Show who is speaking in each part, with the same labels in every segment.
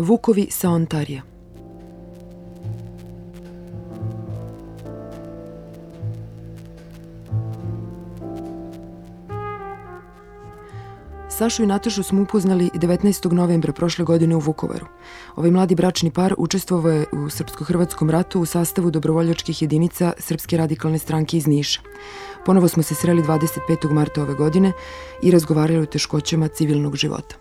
Speaker 1: Vukovi sa Ontarija. Sašu i Natašu smo upoznali 19. novembra prošle godine u Vukovaru. Ovaj mladi bračni par učestvovao je u Srpsko-Hrvatskom ratu u sastavu dobrovoljačkih jedinica Srpske radikalne stranke iz Niša. Ponovo smo se sreli 25. marta ove godine i razgovarali o teškoćama civilnog života.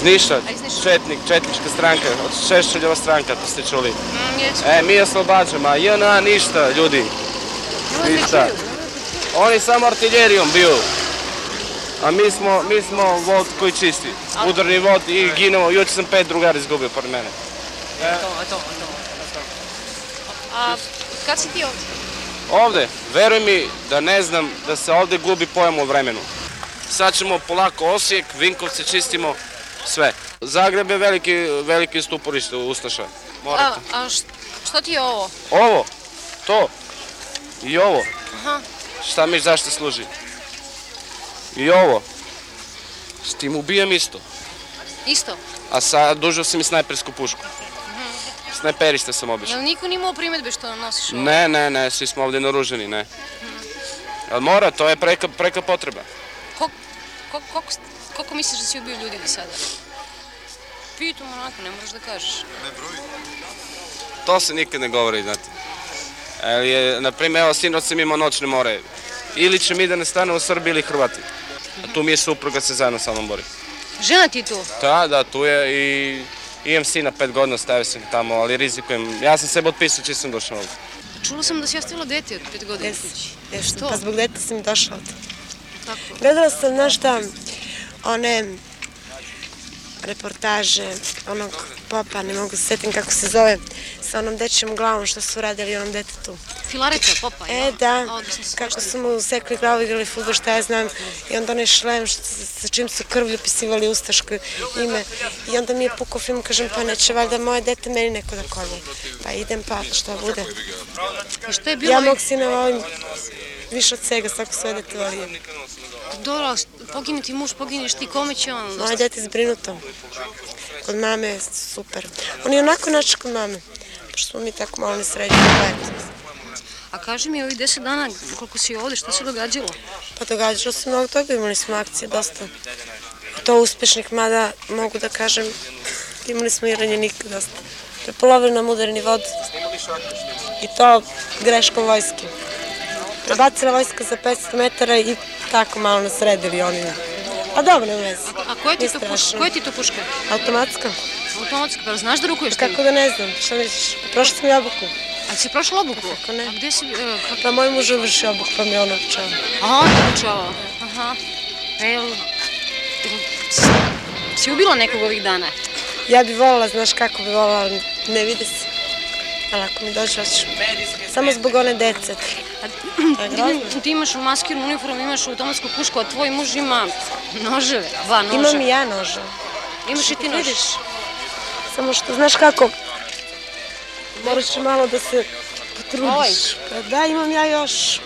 Speaker 2: Iz Niša, Četnik, Četnička stranka, od Šešeljova stranka, to ste čuli. E, mi oslobađamo, a JNA ništa, ljudi. Ništa. Oni samo artiljerijom biju. A mi smo, mi smo vod koji čisti. Udarni vod i ginemo. Juče sam pet drugara izgubio pored mene.
Speaker 3: To, to, to. A kad si ti ovdje?
Speaker 2: Ovde, veruj mi da ne znam da se ovde gubi pojam o vremenu. Sad ćemo polako Osijek, Vinkovce čistimo, sve. Zagreb je veliki, veliki stuporište Ustaša.
Speaker 3: A,
Speaker 2: Morate.
Speaker 3: a š- što ti je ovo?
Speaker 2: Ovo, to i ovo.
Speaker 3: Aha.
Speaker 2: Šta mi zašto služi? I ovo. S tim ubijam isto.
Speaker 3: Isto?
Speaker 2: A sad dužio sam i snajpersku pušku. Snajperista sam obično.
Speaker 3: Jel niko nije imao primjedbe što nosiš ovo?
Speaker 2: Ne, ne, ne, svi smo ovdje naruženi, ne. Ali mora, to je preka, preka potreba.
Speaker 3: Kol- kol- koliko, koliko misliš da si ubio ljudi do sada? Pitam onako, ne moraš da kažeš.
Speaker 2: To se nikad ne govori, znate. Ali je, na primjer, evo, sinoć sam imao noćne more. Ili će mi da ne stane u Srbiji ili Hrvati. A tu mi je supruga se zajedno sa mnom bori.
Speaker 3: Žena ti tu?
Speaker 2: Da, da, tu je i imam sina pet godina, stavio sam tamo, ali rizikujem. Ja sam sebe otpisao čim sam došao ovdje.
Speaker 3: Čula sam da si ostavila dete od pet godina
Speaker 4: jesi,
Speaker 3: Što?
Speaker 4: pa zbog deta sam i došla ovde.
Speaker 3: Tako.
Speaker 4: Gledala sam, znaš šta, one reportaže onog popa, ne mogu se setim kako se zove, sa onom dečjom glavom što su radili onom detetu.
Speaker 3: Filareta, popa.
Speaker 4: E,
Speaker 3: jel?
Speaker 4: da,
Speaker 3: se
Speaker 4: kako su mu sekli glavu, igrali futbol, šta ja znam, i onda onaj šlem što, sa čim su krvlju pisivali ustaško ime. I onda mi je pukao film, kažem, pa neće valjda moje dete meni neko da kolje. Pa idem, pa šta bude.
Speaker 3: I što je bilo?
Speaker 4: Ja mog sina volim više od svega, svako svoje dete volim.
Speaker 3: Dobro, pogine ti muž, pogineš ti, kome će on?
Speaker 4: Moje dete je zbrinuto. Kod mame je super. On je onako način kod mame. Pošto smo mi tako malo nesređeni.
Speaker 3: A kaži mi ovih deset dana koliko si ovdje, šta se događalo?
Speaker 4: Pa događalo se mnogo toga, imali smo akcije dosta. To uspešnih, mada mogu da kažem, imali smo i ranjenika dosta. Prepolovili nam udarni vod. I to greškom vojske. Prebacila vojska za 500 metara i tako malo nas sredili oni. A dobro, ne vezi.
Speaker 3: A koja ti to puška? Koja ti to puška?
Speaker 4: Automatska?
Speaker 3: Automatska, pa znaš da rukuješ ti?
Speaker 4: Kako da ne znam, šta misliš? Prošla sam i obuku.
Speaker 3: A si prošla obuku?
Speaker 4: Kako ne?
Speaker 3: A gde si, e, kako?
Speaker 4: Pa moj muž uvrši obuku, pa mi je on obučava.
Speaker 3: Aha, on te obučavao. Aha. E, jel, si, si ubila nekog ovih dana?
Speaker 4: Ja bi volila, znaš kako bi volila, ali ne vidi se. Ali ako mi dođe, hoću. Samo zbog one dece.
Speaker 3: A, ti, ti imaš maskirnu uniformu, imaš automatsku pušku, a tvoj muž ima noževe, dva noža.
Speaker 4: Imam i ja noža.
Speaker 3: Imaš i ti nož.
Speaker 4: Vidiš? Samo što, znaš kako, moraš malo da se potrudiš. Pa da, imam ja još.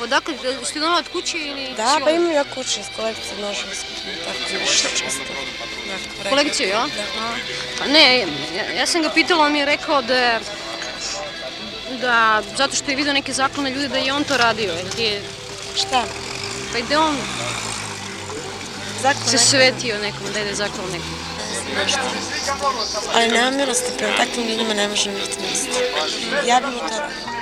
Speaker 3: Odakle, si ti donala od kuće ili
Speaker 4: Da, pa imam ja kuće iz kolekcije noža. Tako nešto često. Onako,
Speaker 3: Kolegiciju, ja? A ne, ja, ja sam ga pitala, on mi je rekao da je- da, zato što je vidio neke zaklone ljude, da je on to radio. Ti je,
Speaker 4: Šta?
Speaker 3: pa je on
Speaker 4: Zakon
Speaker 3: se svetio nekom, da je zaklon nekom.
Speaker 4: Ali nema milosti, prema takvim ljudima ne može imati milosti. Ja bi mu to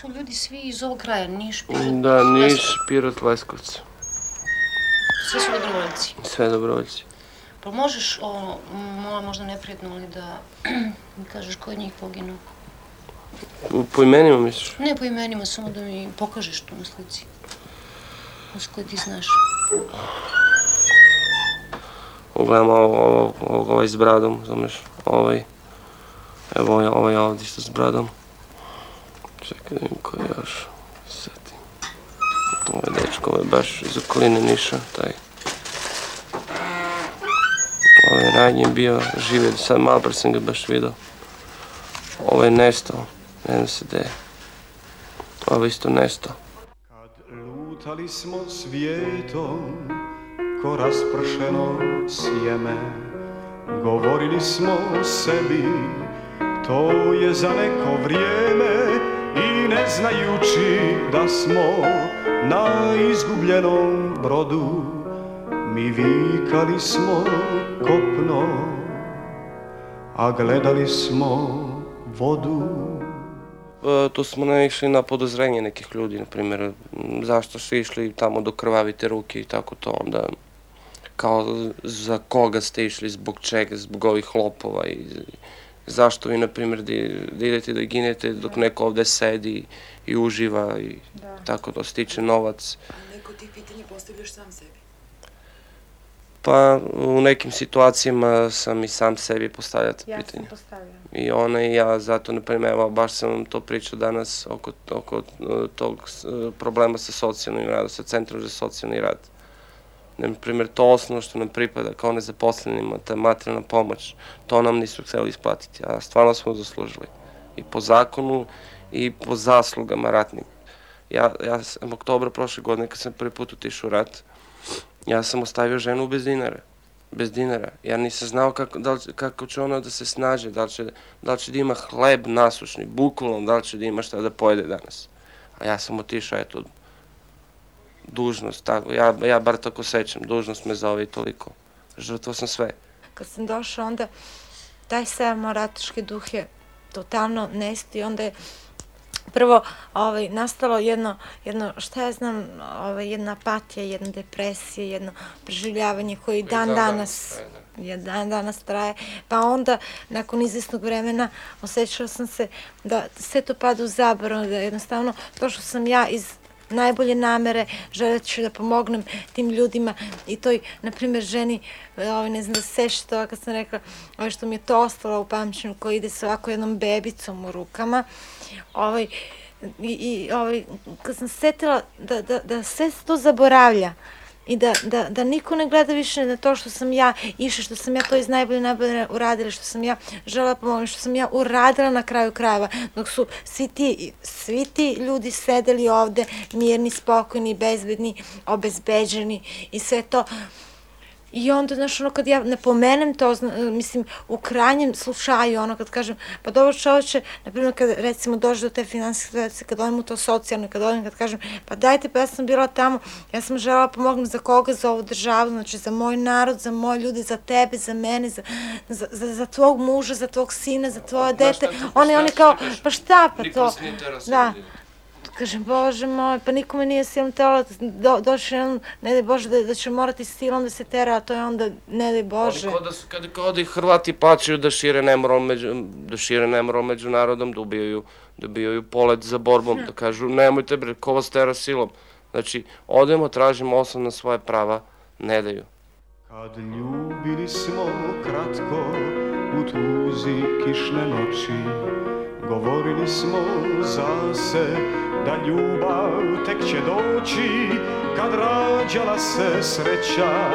Speaker 3: su ljudi svi iz ovog kraja, Niš, Pirot,
Speaker 2: Da, Niš, Pirot, Leskovac.
Speaker 3: Svi su dobrovoljci.
Speaker 2: Sve dobrovoljci.
Speaker 3: Pa možeš, ono, mo- možda neprijatno, ali da mi kažeš ko je njih poginuo?
Speaker 2: Po imenima misliš?
Speaker 3: Ne po imenima, samo da mi pokažeš to na slici. Uz koje ti znaš.
Speaker 2: Ugledam ovo, ovo, ovo, ovaj s bradom, znaš, ovaj. Evo ovaj, ovaj ovdje što s bradom. Čekaj da vidim ko je još. Setim. Ovaj dečko, ovaj baš iz okoline Niša, taj. Ovaj
Speaker 5: ranije bio živio, sad malo pre sam ga baš vidio. Ovo je nestao, ne znam se gde je. Ovo isto nestao.
Speaker 6: Kad lutali smo svijetom, ko raspršeno sjeme, govorili smo sebi, to je za neko vrijeme ne znajući da smo na izgubljenom brodu, mi vikali smo kopno, a gledali smo vodu.
Speaker 5: E, tu smo naišli na podozrenje nekih ljudi, na primjer, zašto su išli tamo do krvavite ruke i tako to, onda kao za koga ste išli, zbog čega, zbog ovih lopova i zašto vi, na primjer, da, da idete da ginete dok neko ovde sedi i uživa i tako to stiče novac.
Speaker 1: Neko od tih pitanja postavljaš sam sebi.
Speaker 5: Pa u nekim situacijama sam i sam sebi postavljati
Speaker 7: Ja
Speaker 5: pitanje.
Speaker 7: sam postavila.
Speaker 5: I ona i ja, zato, na primjer, evo, baš sam vam to pričao danas oko, oko uh, tog uh, problema sa socijalnim radom, sa Centrom za socijalni rad. Na primjer, to osnovno što nam pripada kao nezaposlenima, ta materijalna pomoć, to nam nisu hteli isplatiti, a stvarno smo zaslužili. I po zakonu i po zaslugama ratnih. Ja, ja sam oktobra prošle godine, kad sam prvi put otišao u rat, ja sam ostavio ženu bez dinara bez dinara. Ja nisam znao kako, da li, kako će ona da se snađe, da li, će, da li će da ima hleb nasušni, bukvalno, da li će da ima šta da pojede danas. A ja sam otišao, eto, dužnost, tako, ja, ja bar tako sećam, dužnost me zove i toliko. Žrtvo sam sve.
Speaker 7: Kad sam došla, onda taj sav morataški duh je totalno nesti, onda je prvo ovaj, nastalo jedno, jedno, šta ja znam, ovaj, jedna apatija, jedna depresija, jedno preživljavanje koji dan
Speaker 5: dan
Speaker 7: danas,
Speaker 5: danas traje,
Speaker 7: je dan danas traje, pa onda nakon izvesnog vremena osjećala sam se da sve to pada u zaborav, da jednostavno to što sam ja iz najbolje namere, želeći da pomognem tim ljudima i toj, na primjer, ženi, ovaj, ne znam da se sećate toga kad sam rekla, ovaj, što mi je to ostalo u pamćenju, koji ide sa ovako jednom bebicom u rukama, ovaj, i, i ovaj, kad sam se setila da, da, da sve se to zaboravlja, i da, da, da niko ne gleda više na to što sam ja išla, što sam ja to iz najbolje najbolje uradila, što sam ja žela pomogla, što sam ja uradila na kraju krajeva, dok su svi ti, svi ti ljudi sedeli ovde mirni, spokojni, bezbedni, obezbeđeni i sve to. I onda, znaš, ono, kad ja napomenem to, zna, mislim, u krajnjem slučaju, ono, kad kažem, pa dobro čoveče, na primjer, kad, recimo, dođe do te finansijske situacije, kad odem u to socijalno, kad odem, kad kažem, pa dajte, pa ja sam bila tamo, ja sam žela pomognem za koga, za ovu državu, znači, za moj narod, za moje ljude, za tebe, za mene, za, za, za, za tvog muža, za tvog sina, za tvoje dete, oni, oni kao, pa šta, pa to, da, Kažem, bože moj, pa nikome nije silom tela, do, došao je on, ne daj Bože, da, da će morati silom da se tera, a to je onda, ne daj Bože.
Speaker 5: Ali kao da, su, kada, kao da ih Hrvati plaćaju da šire nemoral među, da šire nemoral među narodom, da ubijaju, da ubijaju polet za borbom, da kažu nemojte bre, ko vas tera silom. Znači, odemo, tražimo osnovna svoje prava, ne daju.
Speaker 6: Kad ljubili smo kratko u tuzi kišne noći Govorili smo za se da ljubav tek će doći Kad rađala se sreća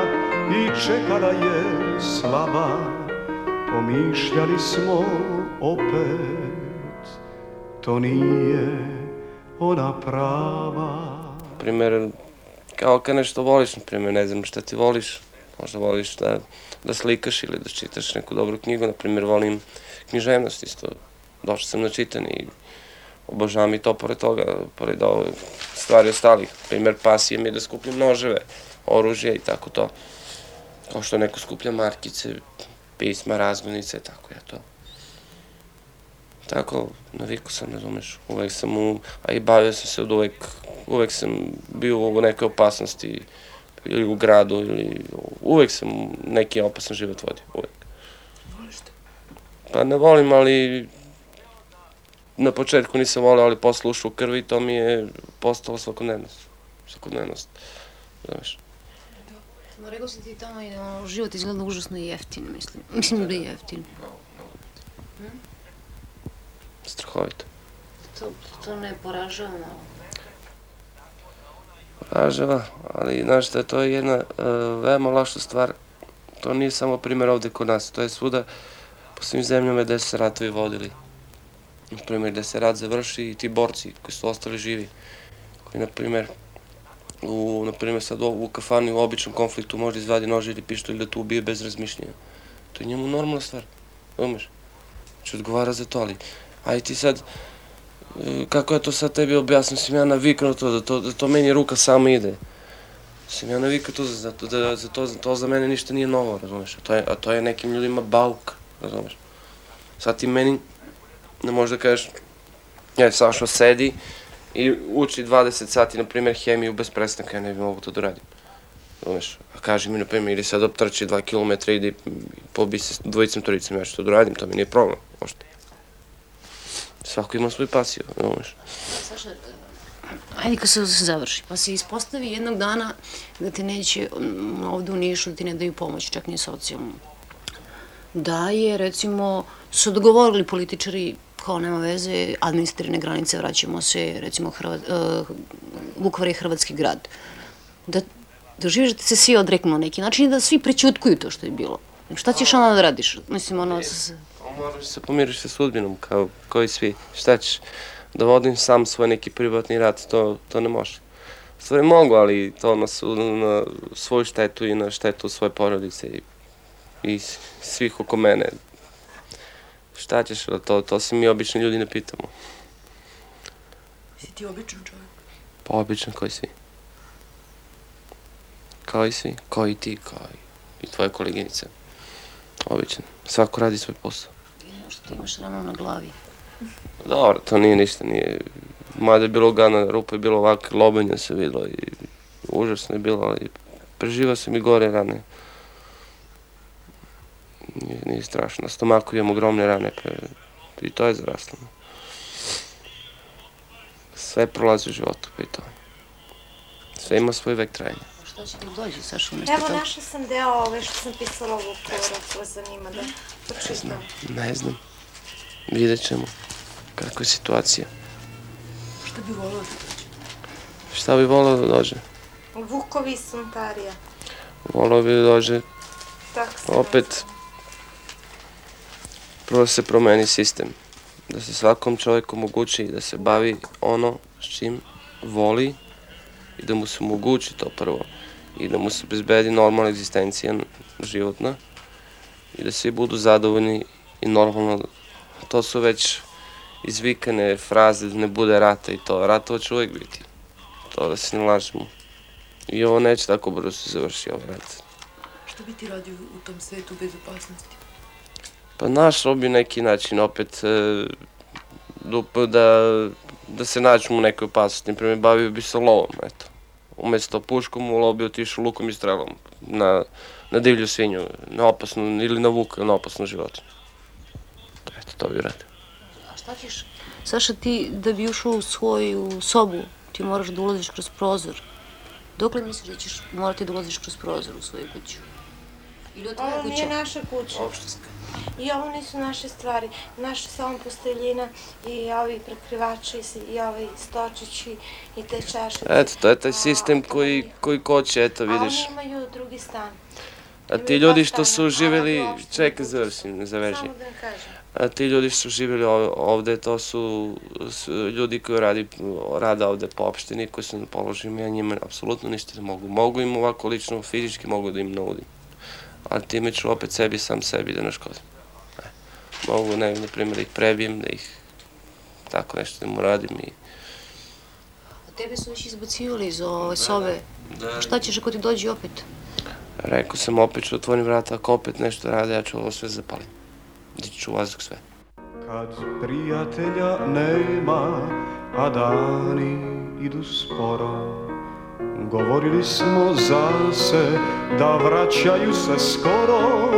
Speaker 6: i čekala je slava Pomišljali smo opet, to nije ona prava.
Speaker 5: Primjer, kao kad nešto voliš, na primjer, ne znam šta ti voliš, možda voliš da, da slikaš ili da čitaš neku dobru knjigu, na primjer, volim književnost isto, došao sam na čitanje i obožavam i to pored toga, pored ove stvari ostalih, na primjer, pasije mi je da skupljam noževe, oružje i tako to, kao što neko skuplja markice, pisma, razglednice, tako ja to. Tako, naviku sam, razumeš, uvek sam u, a i bavio sam se od uvek, uvek sam bio u nekoj opasnosti, ili u gradu, ili uvek sam neki opasan život vodio, uvek.
Speaker 1: Voliš to?
Speaker 5: Pa ne volim, ali na početku nisam volio, ali posle ušlo u krvi i to mi je postalo svakodnevnost. Svakodnevnost, znaš.
Speaker 3: Ma rekao si ti tamo i ono, život izgleda užasno jeftin, mislim. Mislim da je jeftin.
Speaker 5: Strahovito.
Speaker 3: To, to ne poražava malo.
Speaker 5: Ražava, ali znaš šta, to je jedna uh, veoma loša stvar To nije samo primjer ovde kod nas, to je svuda po svim zemljama gde se ratovi vodili. Na primjer, gde se rat završi i ti borci koji su ostali živi, koji, na primjer, u, na primjer, sad u, kafani u običnom konfliktu može izvadi nož ili pištolj da tu ubije bez razmišljenja. To je njemu normalna stvar, umeš? Znači, odgovara za to, ali, aj ti sad, e, kako je to sad tebi objasnio, sam ja naviknuo to, da to, da to meni ruka sama ide. Sam ja navikao to, za, to, da, za to, to za mene ništa nije novo, razumeš? A to je, a to je nekim ljudima bauk, razumeš? Sad ti meni, da kažeš, ja Sašo sedi i uči 20 sati, na primjer, hemiju bez prestanka, ja ne bi mogu to da uradim. Razumeš? A kaži mi, na primjer, ili sad optrči 2 km, ide i pobi se dvojicom, trojicom, ja ću to da uradim, to mi nije problem, možda. Svako ima svoj pasiju, razumeš?
Speaker 3: Saša, ajde kad se završi, pa se ispostavi jednog dana da ti neće m, ovde u Nišu, da ti ne daju pomoć, čak ni socijalnu. Da je, recimo, su dogovorili političari kao nema veze, administrativne granice, vraćamo se, recimo, Hrva, uh, Vukovar je hrvatski grad. Da doživiš da se svi odreknu na neki način i da svi prećutkuju to što je bilo. Šta ćeš onda da radiš? Mislim, ono, s-
Speaker 5: Moraš se pomiriš sa sudbinom, kao, kao i svi. Šta ćeš? Da vodim sam svoj neki privatni rat, to, to ne može. Stvari mogu, ali to na, na svoju štetu i na štetu svoje porodice i, i svih oko mene. Šta ćeš, to, to se mi obični ljudi ne pitamo.
Speaker 1: Si ti običan čovjek?
Speaker 5: Pa obično kao i svi. Kao i svi, kao i ti, kao i, i tvoje koleginice. Običan. Svako radi svoj posao.
Speaker 3: što ti imaš ranu na glavi.
Speaker 5: Dobro, to nije ništa, nije... Mada je bilo gana, rupa je bilo ovako, lobenja se videlo i užasno je bilo, ali preživao sam i gore rane. Nije, nije strašno. Na stomaku imam ogromne rane, pre... i to je zaraslo. Sve prolazi u životu, pa i to. Sve ima svoj vek trajanja.
Speaker 3: Šta će ti dođi, Saša, umesto
Speaker 7: Evo,
Speaker 3: toga?
Speaker 7: našla sam deo ove što sam pisala ovu kora, ko vas zanima da pročitam.
Speaker 5: Ne znam. Vidjet ćemo. Kakva je situacija.
Speaker 1: Šta bi volao da dođe?
Speaker 5: Šta bi volao da dođe?
Speaker 7: Vukovi Suntarija.
Speaker 5: Volao bi da dođe
Speaker 7: Tako
Speaker 5: opet prvo da se promeni sistem. Da se svakom čovjeku omogući da se bavi ono s čim voli i da mu se omogući to prvo. I da mu se bezbedi normalna egzistencija životna i da svi budu zadovoljni i normalno. To su već izvikane fraze da ne bude rata i to. Ratova će uvijek biti. To da se ne lažemo. I ovo neće tako brzo se završi ovaj rat.
Speaker 1: Šta bi ti radio u tom svetu bez opasnosti?
Speaker 5: Pa našao bi neki način opet e, da, da, da se nađemo u nekoj opasnosti. Naprimjer, bavio bi se lovom, eto. Umesto puškom, u lov bi otišao lukom i strelom na, na divlju svinju, na opasnu, ili na vuka, na opasnu životinju. Eto, to bi radio.
Speaker 3: A šta ćeš? Saša, ti da bi ušao u svoju sobu, ti moraš da ulaziš kroz prozor. Dokle misliš da ćeš morati da ulaziš kroz prozor u svoju kuću? Ili od tvoje
Speaker 7: Ovo nije
Speaker 3: kuće?
Speaker 7: naša kuća.
Speaker 5: Opštinska.
Speaker 7: I ovo nisu naše stvari. Naše samo posteljina i ovi prekrivači i ovi stočići i te čaše.
Speaker 5: Eto, to je taj sistem koji, koji koče, eto,
Speaker 7: A
Speaker 5: vidiš.
Speaker 7: oni imaju drugi stan.
Speaker 5: A ti ljudi što su živjeli,
Speaker 7: a
Speaker 5: čekaj, završim, zaveži.
Speaker 7: Samo da vam kažem.
Speaker 5: A ti ljudi što su živjeli ov- ovde, to su s- ljudi koji radi, rade ovde po opštini, koji su na položaju, ja njima apsolutno ništa ne mogu. Mogu im ovako lično, fizički mogu da im nudim. Ali time ću opet sebi, sam sebi da naškodim. E, mogu, ne, na primjer, da ih prebijem, da ih tako nešto da mu radim i...
Speaker 3: A tebe su već izbacivali iz ove sobe.
Speaker 5: Da.
Speaker 3: Šta ćeš ako ti dođe opet?
Speaker 5: Rekao sam opet ću otvorim vrata, ako opet nešto rade, ja ću ovo sve zapalim. Dići ću u vazduh sve.
Speaker 6: Kad prijatelja nema, a dani idu sporo Govorili smo za se da vraćaju se skoro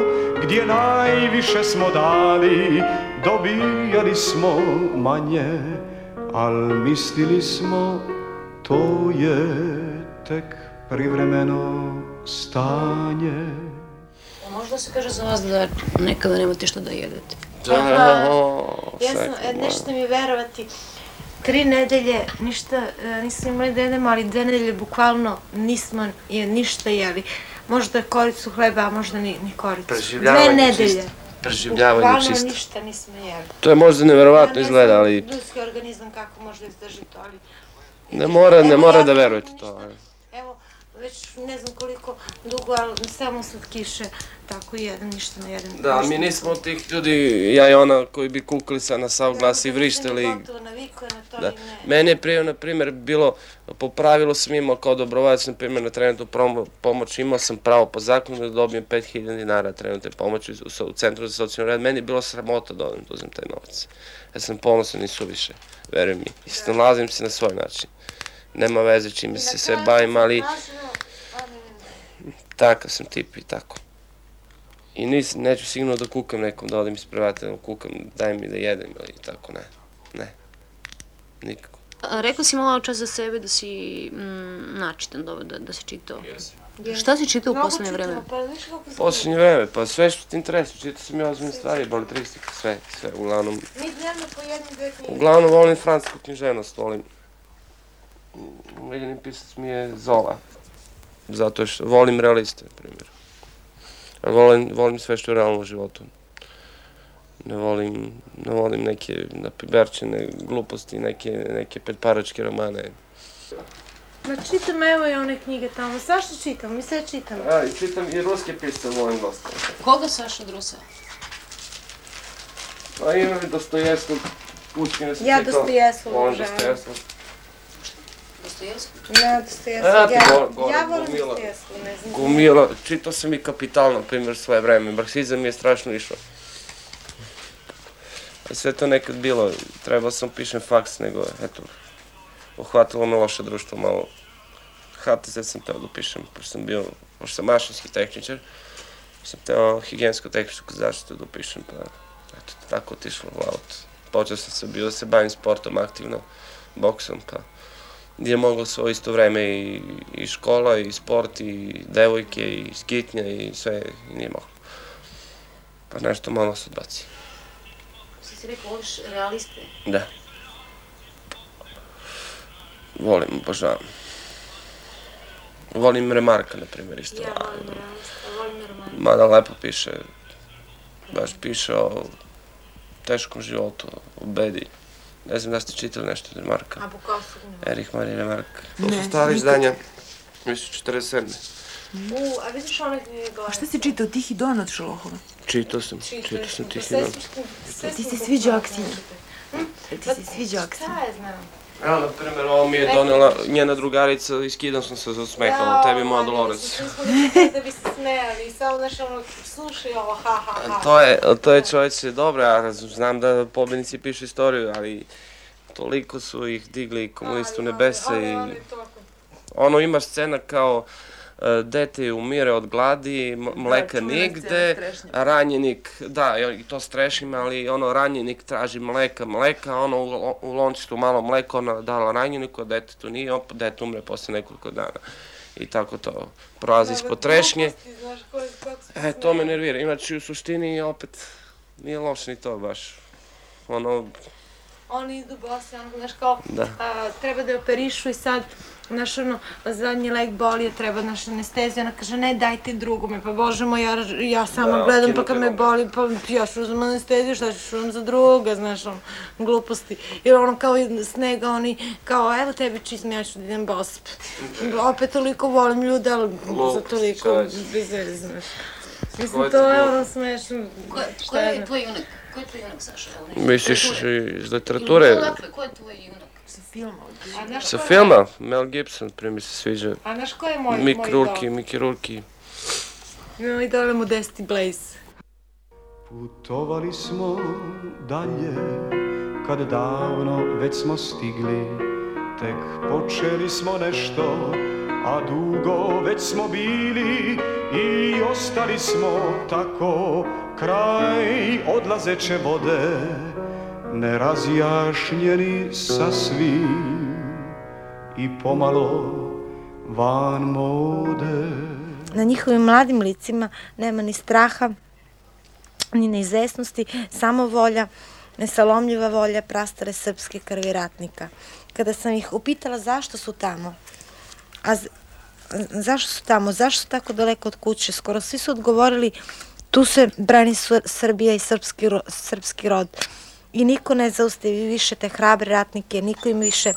Speaker 6: Gdje najviše smo dali, dobijali smo manje Al mislili smo, to je tek privremeno stanje
Speaker 3: Možda se kaže za vas da nekada nemate šta da jedete.
Speaker 7: Da. Ja sam, e, nećete mi verovati, tri nedelje ništa e, nismo imali da jedemo, ali dve nedelje bukvalno nismo je ništa jeli. možda koricu hleba, a možda ni, ni koricu. Dve
Speaker 5: Preživljavanje
Speaker 7: nedelje.
Speaker 5: čisto. Preživljavanje
Speaker 7: Bukvalno
Speaker 5: čisto.
Speaker 7: ništa nismo jeli.
Speaker 5: To je možda neverovatno izgleda, ali
Speaker 7: Ljudski organizam kako može da izdrži to, ali...
Speaker 5: ne mora, ne mora
Speaker 7: ja
Speaker 5: da verujete to. ali.
Speaker 7: Već ne znam koliko dugo, ali samo od kiše, tako jedan, ništa ne jedem.
Speaker 5: Da, mi nismo od tih ljudi, ja i ona, koji bi kukali sad na sav glas i
Speaker 7: na to
Speaker 5: Da.
Speaker 7: i ne.
Speaker 5: Meni je prije, na primjer, bilo, po pravilu sam imao kao dobrovoljac, na primjer, na trenutnu pomoć, imao sam pravo po zakonu da dobijem 5000 dinara trenutne pomoći u, u Centru za socijalnu red. Meni je bilo sramota da odem da uzem taj novac. Ja sam ponosan i suviše, veruj mi. I snalazim se na svoj način. Nema veze čime se sve bavim, ali takav sam tip i tako. I nis, neću sigurno da kukam nekom, da odem isprevati, da kukam, daj mi da jedem ili tako, ne. Ne. Nikako.
Speaker 3: A, Rekao si malo čas za sebe da si mm, načitan, dobro, da, da si čitao. Šta si čitao u poslednje vreme?
Speaker 7: čitamo, Pa.
Speaker 5: Posljednje vreme, pa sve što ti interesuje, čitao sam i ozbiljne stvari, balitristika, sve, sve, uglavnom.
Speaker 7: Mi dnevno po jednu, dve knjige.
Speaker 5: Uglavnom volim francusku književnost, volim. Omiljeni pisac mi je Zola. Zato što volim realiste, na primjer. Volim, volim sve što je realno u životu. Ne volim, ne volim neke napiberčene gluposti, neke, neke petparačke romane.
Speaker 7: Ma čitam, evo i one knjige tamo. Zašto čitam? Mi sve čitamo.
Speaker 5: A, i čitam i ruske pisce, volim dosta.
Speaker 3: Koga Saša Drusa?
Speaker 5: Pa imam i Dostojevskog, Puškina sam
Speaker 7: Ja
Speaker 5: čitao.
Speaker 7: Dostojevskog? Ja, Dostojevskog.
Speaker 5: A, ti
Speaker 7: Ja,
Speaker 5: go- gore,
Speaker 7: ja volim
Speaker 5: gomila.
Speaker 7: Dostojevskog, ne znam.
Speaker 5: Gomila, čitao sam i Kapital, na primjer, svoje vreme. Marksizam mi je strašno išao. A Sve to nekad bilo, trebao sam pišem faks, nego, eto, uhvatilo me loše društvo malo. HTZ sam teo da pišem, pošto sam bio, pošto sam mašinski tehničar, sam teo higijensko-tehničku zaštitu da upišem, pa eto, tako otišlo u aut. Počeo sam se bio da se bavim sportom aktivno, boksom, pa gdje je moglo svo isto vreme i, i škola, i sport, i devojke, i skitnja, i sve, i nije moglo. Pa nešto malo se odbaci.
Speaker 3: Što si rekao, voliš realiste?
Speaker 5: Da. Volim, obožavam. Volim Remarka, na primjer, isto.
Speaker 7: Ja volim realista, volim romane.
Speaker 5: Mada lepo piše, baš piše o teškom životu, o bedi. Ne znam da ste čitali nešto od Remarka.
Speaker 7: A Bukowskog ne.
Speaker 5: Erich Maria Remark. To
Speaker 1: Ne,
Speaker 5: su stari
Speaker 1: nikad.
Speaker 5: izdanja. Mislim, 47.
Speaker 7: U, a vidiš one knjige gore?
Speaker 1: A šta si čitao, Tihi don od Šolohova?
Speaker 5: Čitao sam, čitao sam tih ima.
Speaker 1: Ti se sviđa akcija. Ti se sviđa akcija.
Speaker 7: Šta je znam?
Speaker 5: Evo, na primjer, ovo mi je donela njena drugarica i skidam sam se za smekala, tebi moja Dolores.
Speaker 7: Da bi se smejali i samo, znaš, ono, slušaj ovo, ha, ha, ha.
Speaker 5: To je, to je čovječe dobro, ja znam da pobjednici pišu istoriju, ali toliko su ih digli komunisti u nebesa i ono ima scena kao dete umire od gladi, mleka
Speaker 1: čuvena
Speaker 5: nigde, ranjenik, da, i to strešim, ali ono ranjenik traži mleka, mleka, ono u, u lončitu malo mleko, ona dala ranjeniku, a detetu nije, opet dete umre posle nekoliko dana. I tako to prolazi ispod trešnje. E, to me nervira. Inače, u suštini opet nije loše ni to baš. Ono,
Speaker 7: Oni idu bosi, ono, znaš, kao,
Speaker 5: Da.
Speaker 7: a, treba da je operišu i sad, znaš, ono, zadnji leg boli, treba, znaš, anestezija, ona kaže, ne, dajte drugome, pa bože moj, ja, ja sama
Speaker 5: Da,
Speaker 7: gledam, pa kad me boli, pa ja ću uzem anesteziju, šta ću uzem za druga, znaš, ono, gluposti. Jer ono, kao i snega, oni, kao, evo tebi čizme, ja ću da idem bos. Opet toliko volim ljude, ali za toliko veze, znaš. Mislim, to je ono smešno.
Speaker 3: Ko, ko je tvoj junak? Ko je tvoj junak, Saša?
Speaker 5: Misliš
Speaker 3: literature.
Speaker 5: iz literature?
Speaker 3: odakle, ko je tvoj junak?
Speaker 1: Sa filma.
Speaker 5: Sa filma, Mel Gibson, prije mi se sviđa.
Speaker 7: A znaš ko je moj,
Speaker 5: Mick
Speaker 7: moj
Speaker 5: Rourke,
Speaker 7: idol?
Speaker 5: Mickey Rourke.
Speaker 7: Moj idol je Modesti Blaze.
Speaker 6: Putovali smo dalje, kad davno već smo stigli, tek počeli smo nešto, a dugo već smo bili i ostali smo tako kraj odlazeće vode, nerazjašnjeni sasvim i pomalo van mode.
Speaker 7: Na njihovim mladim licima nema ni straha, ni neizvesnosti, samo volja, nesalomljiva volja prastare srpske krvi ratnika. Kada sam ih upitala zašto su tamo, a zašto su tamo, zašto su tako daleko od kuće? Skoro svi su odgovorili tu se brani Srbija i srpski, srpski rod. I niko ne zaustavi više te hrabre ratnike, niko im više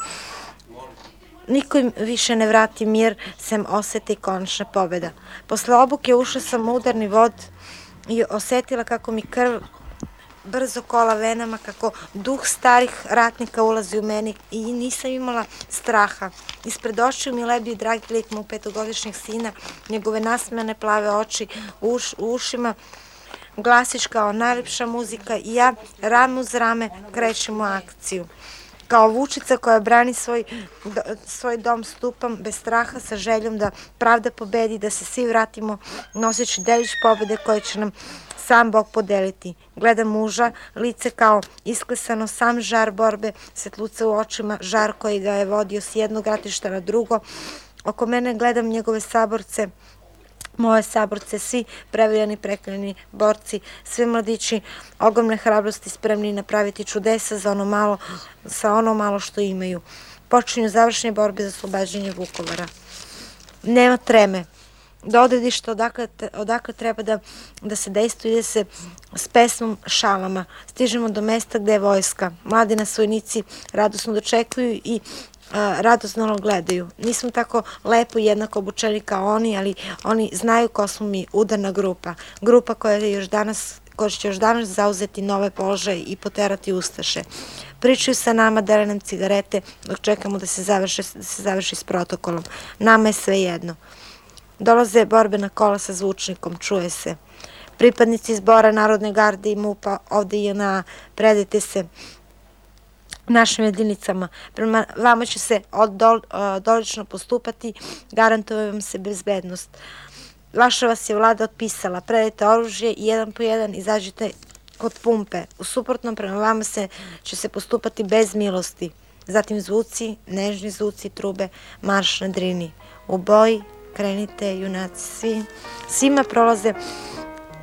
Speaker 7: niko im više ne vrati mir, sem osete i konačna pobeda. Posle obuke ušla sam u udarni vod i osetila kako mi krv brzo kola venama, kako duh starih ratnika ulazi u meni i nisam imala straha. Ispred očiju mi lebio dragi lik mu petogodišnjeg sina, njegove nasmene plave oči uš, u ušima, glasiš kao najlepša muzika i ja rame uz rame krećem u akciju. Kao vučica koja brani svoj, svoj dom stupam bez straha sa željom da pravda pobedi, da se svi vratimo noseći delić pobede koje će nam sam Bog podeliti. Gledam muža, lice kao isklesano, sam žar borbe, svetluca u očima, žar koji ga je vodio s jednog ratišta na drugo. Oko mene gledam njegove saborce, moje saborce, svi prevaljani, prekljeni borci, svi mladići, ogromne hrabrosti spremni napraviti čudesa za ono malo, sa ono malo što imaju. Počinju završne borbe za oslobađanje Vukovara. Nema treme, do odredišta odakle, odakle treba da, da se dejstuje, ide se s pesmom šalama. Stižemo do mesta gde je vojska. Mladi nas vojnici radosno dočekuju i a, radosno gledaju. Nismo tako lepo i jednako obučeni kao oni, ali oni znaju ko smo mi, udarna grupa. Grupa koja je još danas koja će još danas zauzeti nove položaje i poterati Ustaše. Pričaju sa nama, dele nam cigarete dok čekamo da se završi, da se završi s protokolom. Nama je sve jedno. Dolaze borbena kola sa zvučnikom, čuje se. Pripadnici zbora Narodne garde i MUPA ovde i na predajte se našim jedinicama. Prema vama će se dol, dolično postupati, garantuje vam se bezbednost. Vaša vas je vlada otpisala, predajte oružje i jedan po jedan izađite kod pumpe. U suprotnom prema vama se, će se postupati bez milosti. Zatim zvuci, nežni zvuci, trube, marš na drini. U boji, krenite, junaci, svi, svima prolaze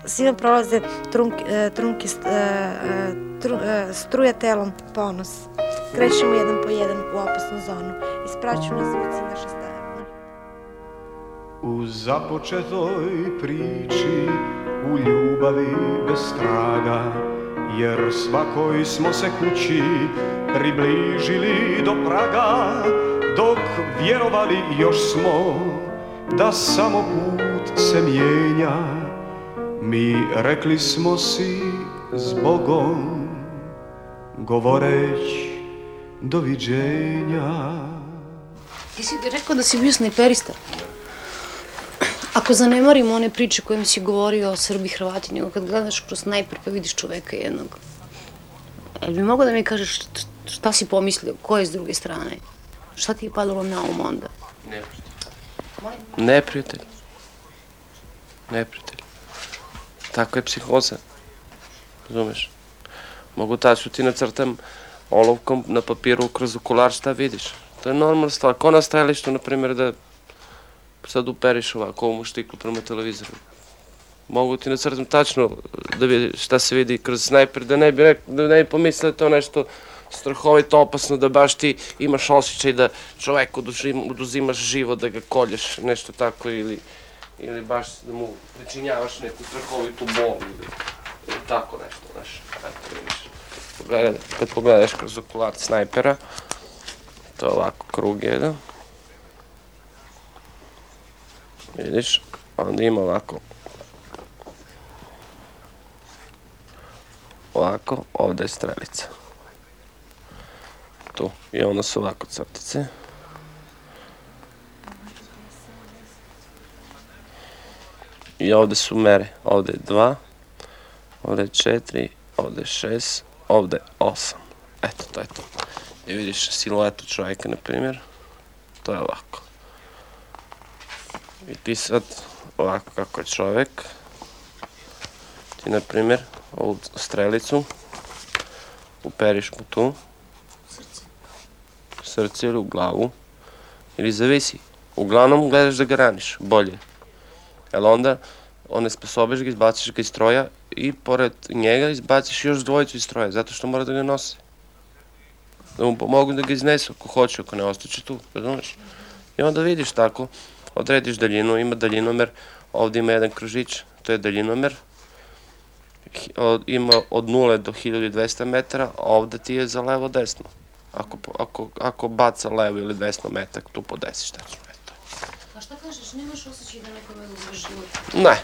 Speaker 7: svima prolaze trunki, e, trunki e, e, tru, struja telom ponos. Krećemo jedan po jedan u opasnu zonu. Ispraću nas zvuci naše stare.
Speaker 6: U započetoj priči, u ljubavi bez traga, jer svakoj smo se kući približili do praga, dok vjerovali još smo da samo put se mijenja Mi rekli smo si s Bogom Govoreć doviđenja
Speaker 3: Ti si rekao da si bio snajperista Ako zanemarimo one priče kojim si govorio o Srbi, Hrvati, nego kad gledaš kroz snajper pa vidiš čoveka jednog, jel bi mogo da mi kažeš šta si pomislio, ko je s druge strane? Šta ti je padalo na um onda?
Speaker 5: Ne. Neprijatelj. Neprijatelj. Tako je psihoza. Razumeš? Mogu tačno ti nacrtam olovkom na papiru kroz okular šta vidiš. To je normalna stvar. Ko na stajalištu, na primjer, da sad uperiš ovako ovom štiklu prema televizoru. Mogu ti nacrtam tačno da vidi šta se vidi kroz snajper, da ne bi, da ne bi pomislio da to nešto strahovito opasno da baš ti imaš osjećaj da čoveku oduzimaš život, da ga kolješ, nešto tako ili, ili baš da mu pričinjavaš neku strahovitu bol ili, ili tako nešto, znaš. Eto, vidiš. Pogledaj, kad pogledaš kroz okular snajpera, to je ovako krug jedan. Vidiš, onda ima ovako ovako, ovde je strelica tu. I onda su ovako crtice. I ovde su mere. Ovde je 2, ovde je 4, ovde je 6, ovde je 8. Eto, to je to. I vidiš siluetu čovjeka, na primjer. To je ovako. I ti sad, ovako kako je čovjek, ti, na primjer, ovu strelicu uperiš mu tu, srce ili u glavu, ili zavisi. Uglavnom gledaš da ga raniš, bolje. Jel onda onesposobiš ga, izbaciš ga iz stroja i pored njega izbaciš još dvojicu iz stroja, zato što mora da ga nose. Da mu pomogu da ga iznesu, ako hoće, ako ne ostaće tu, razumeš? I onda vidiš tako, odrediš daljinu, ima daljinomer, ovde ima jedan kružić, to je daljinomer, ima od 0 do 1200 metara, a ovde ti je za levo desno. Ako, ako, ako baca levo ili desno metak, tu podesiš tačno. Eto.
Speaker 3: A šta kažeš, nemaš osjećaj da nekome uzmeš život?
Speaker 5: Ne,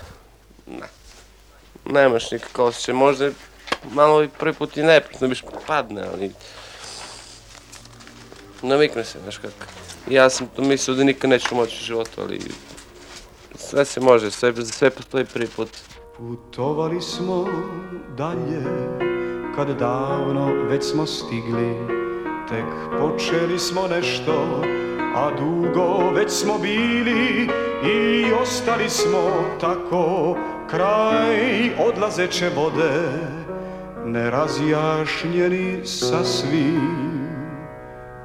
Speaker 5: ne. Nemaš nikakav osjećaj, možda malo i prvi put i neprijatno biš padne, ali navikne se, znaš kako. Ja sam to mislio da nikad neću moći u životu, ali sve se može, sve, sve postoji prvi put.
Speaker 6: Putovali smo dalje, kad davno već smo stigli, tek počeli smo nešto, a dugo već smo bili i ostali smo tako kraj odlazeće vode, nerazjašnjeni sasvim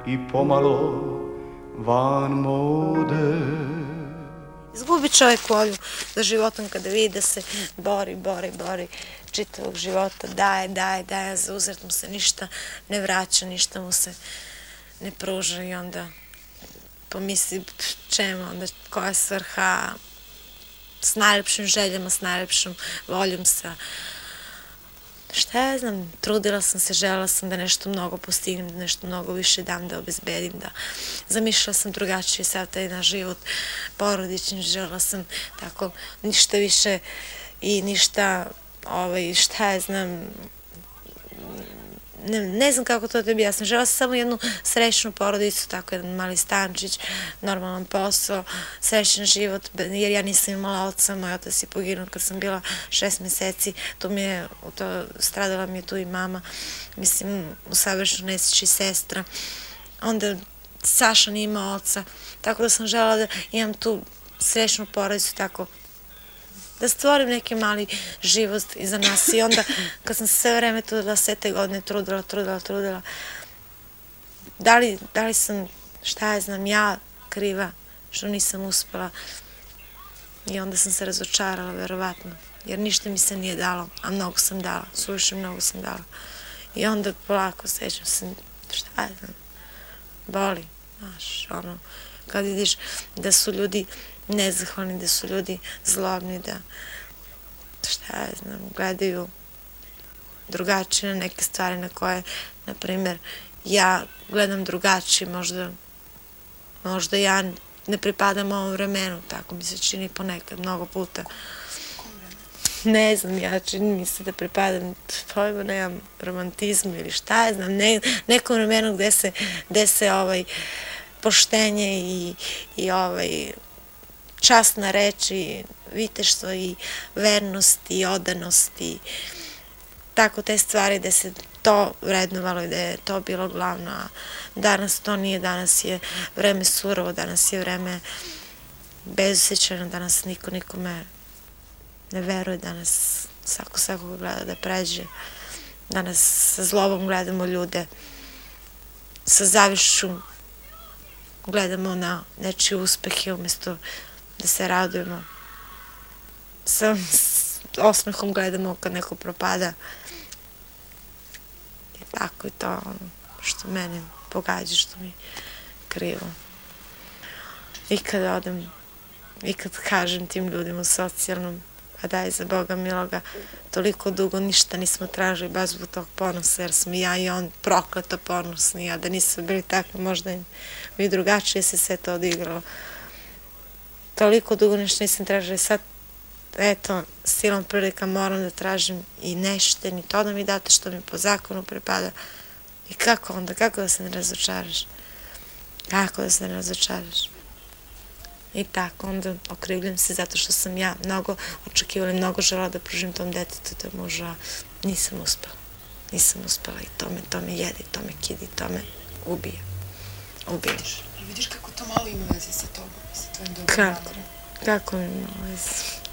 Speaker 6: i pomalo van mode.
Speaker 7: Izgubi čovjek volju za životom kada vidi da se bori, bori, bori čitavog života, daje, daje, daje, za uzret mu se ništa ne vraća, ništa mu se ne pruža i onda pomisli čemu, onda koja je svrha s najlepšim željama, s najlepšom voljom, sa šta ja znam, trudila sam se, žela sam da nešto mnogo postignem, da nešto mnogo više dam da obezbedim, da zamišljala sam drugačije sav taj na život porodični, žela sam tako ništa više i ništa, ovaj, šta ja znam, ne, ne znam kako to tebi jasno. Žela sam samo jednu srećnu porodicu, tako jedan mali stančić, normalan posao, srećan život, jer ja nisam imala oca, moj otac je poginuo kad sam bila šest meseci, tu mi je, to, stradala mi je tu i mama, mislim, u savršenu nesreći sestra. Onda Saša nije oca, tako da sam žela da imam tu srećnu porodicu, tako da stvorim neki mali život iza nas i onda kad sam sve vreme trudila, sve te godine trudila, trudila, trudila, da li, da li sam, šta ja znam, ja kriva što nisam uspela i onda sam se razočarala, verovatno, jer ništa mi se nije dalo, a mnogo sam dala, suviše mnogo sam dala. I onda polako sećam se, šta ja znam, boli, znaš, ono, kad vidiš da su ljudi nezahvalni, da su ljudi zlobni, da šta ja znam, gledaju drugačije na neke stvari na koje, na primer, ja gledam drugačije, možda, možda ja ne pripadam ovom vremenu, tako mi se čini ponekad, mnogo puta. Ne znam, ja čini mi se da pripadam, pojma, nemam romantizmu ili šta je znam, ne, nekom vremenu gde se, gde se ovaj, poštenje i, i ovaj, časna reč i viteštvo i vernost i odanost i tako te stvari da se to vrednovalo i da je to bilo glavno, a danas to nije, danas je vreme surovo, danas je vreme bezusećano, danas niko nikome ne veruje, danas svako svakog gleda da pređe, danas sa zlobom gledamo ljude, sa zavišću gledamo na nečije uspehe umesto da se radujemo. Sa osmehom gledamo kad neko propada. I tako je to ono što mene pogađa, što mi krivo. I kad odem, i kad kažem tim ljudima u socijalnom, a daj za Boga miloga, toliko dugo ništa nismo tražili baš zbog tog ponosa, jer smo ja i on prokleto ponosni, a da nisu bili takvi, možda bi drugačije se sve to odigralo toliko dugo ništa nisam tražila. Sad, eto, silom prilika moram da tražim i nešto, ni to da mi date što mi po zakonu pripada. I kako onda, kako da se ne razočaraš? Kako da se ne razočaraš? I tako, onda okrivljam se zato što sam ja mnogo očekivala i mnogo žela da pružim tom detetu da možda nisam uspela. Nisam uspela i to me, to me jede, to me kidi, to me ubije. Ubije.
Speaker 1: Vidiš kako to malo ima veze sa tobom,
Speaker 7: Kako? Kako ima veze?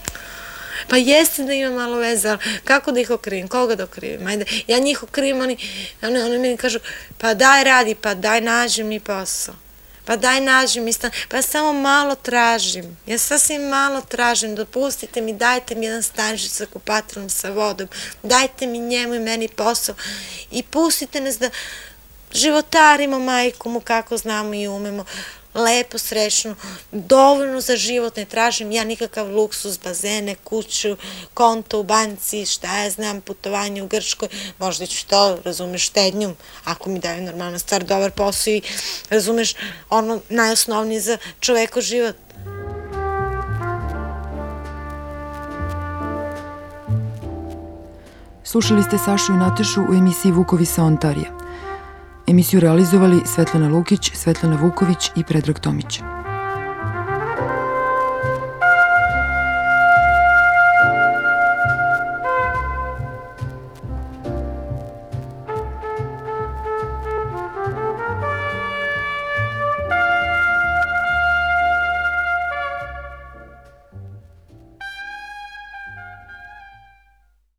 Speaker 7: Pa jeste da ima malo veze, ali kako da ih okrivim? Koga da okrivim? Ajde, ja njih okrivim, oni, oni, oni meni kažu, pa daj radi, pa daj nađi mi posao. Pa daj nađi mi stan, pa ja samo malo tražim. Ja sasvim malo tražim, dopustite mi, dajte mi jedan stanžić sa kupatilom, sa vodom, dajte mi njemu i meni posao i pustite nas da životarimo majku mu kako znamo i umemo. Lepo, srećnu, dovoljno za život, ne tražim ja nikakav luksus, bazene, kuću, konto u banci, šta ja znam, putovanje u Grčkoj, možda ću to, razumeš, štednjom, ako mi daju normalna stvar, dobar posao i, razumeš, ono najosnovnije za čoveko život.
Speaker 1: Slušali ste Sašu i Natešu u emisiji Vukovi sa Ontarija. Emisiju realizovali Svetlana Lukić, Svetlana Vuković i Predrag Tomić.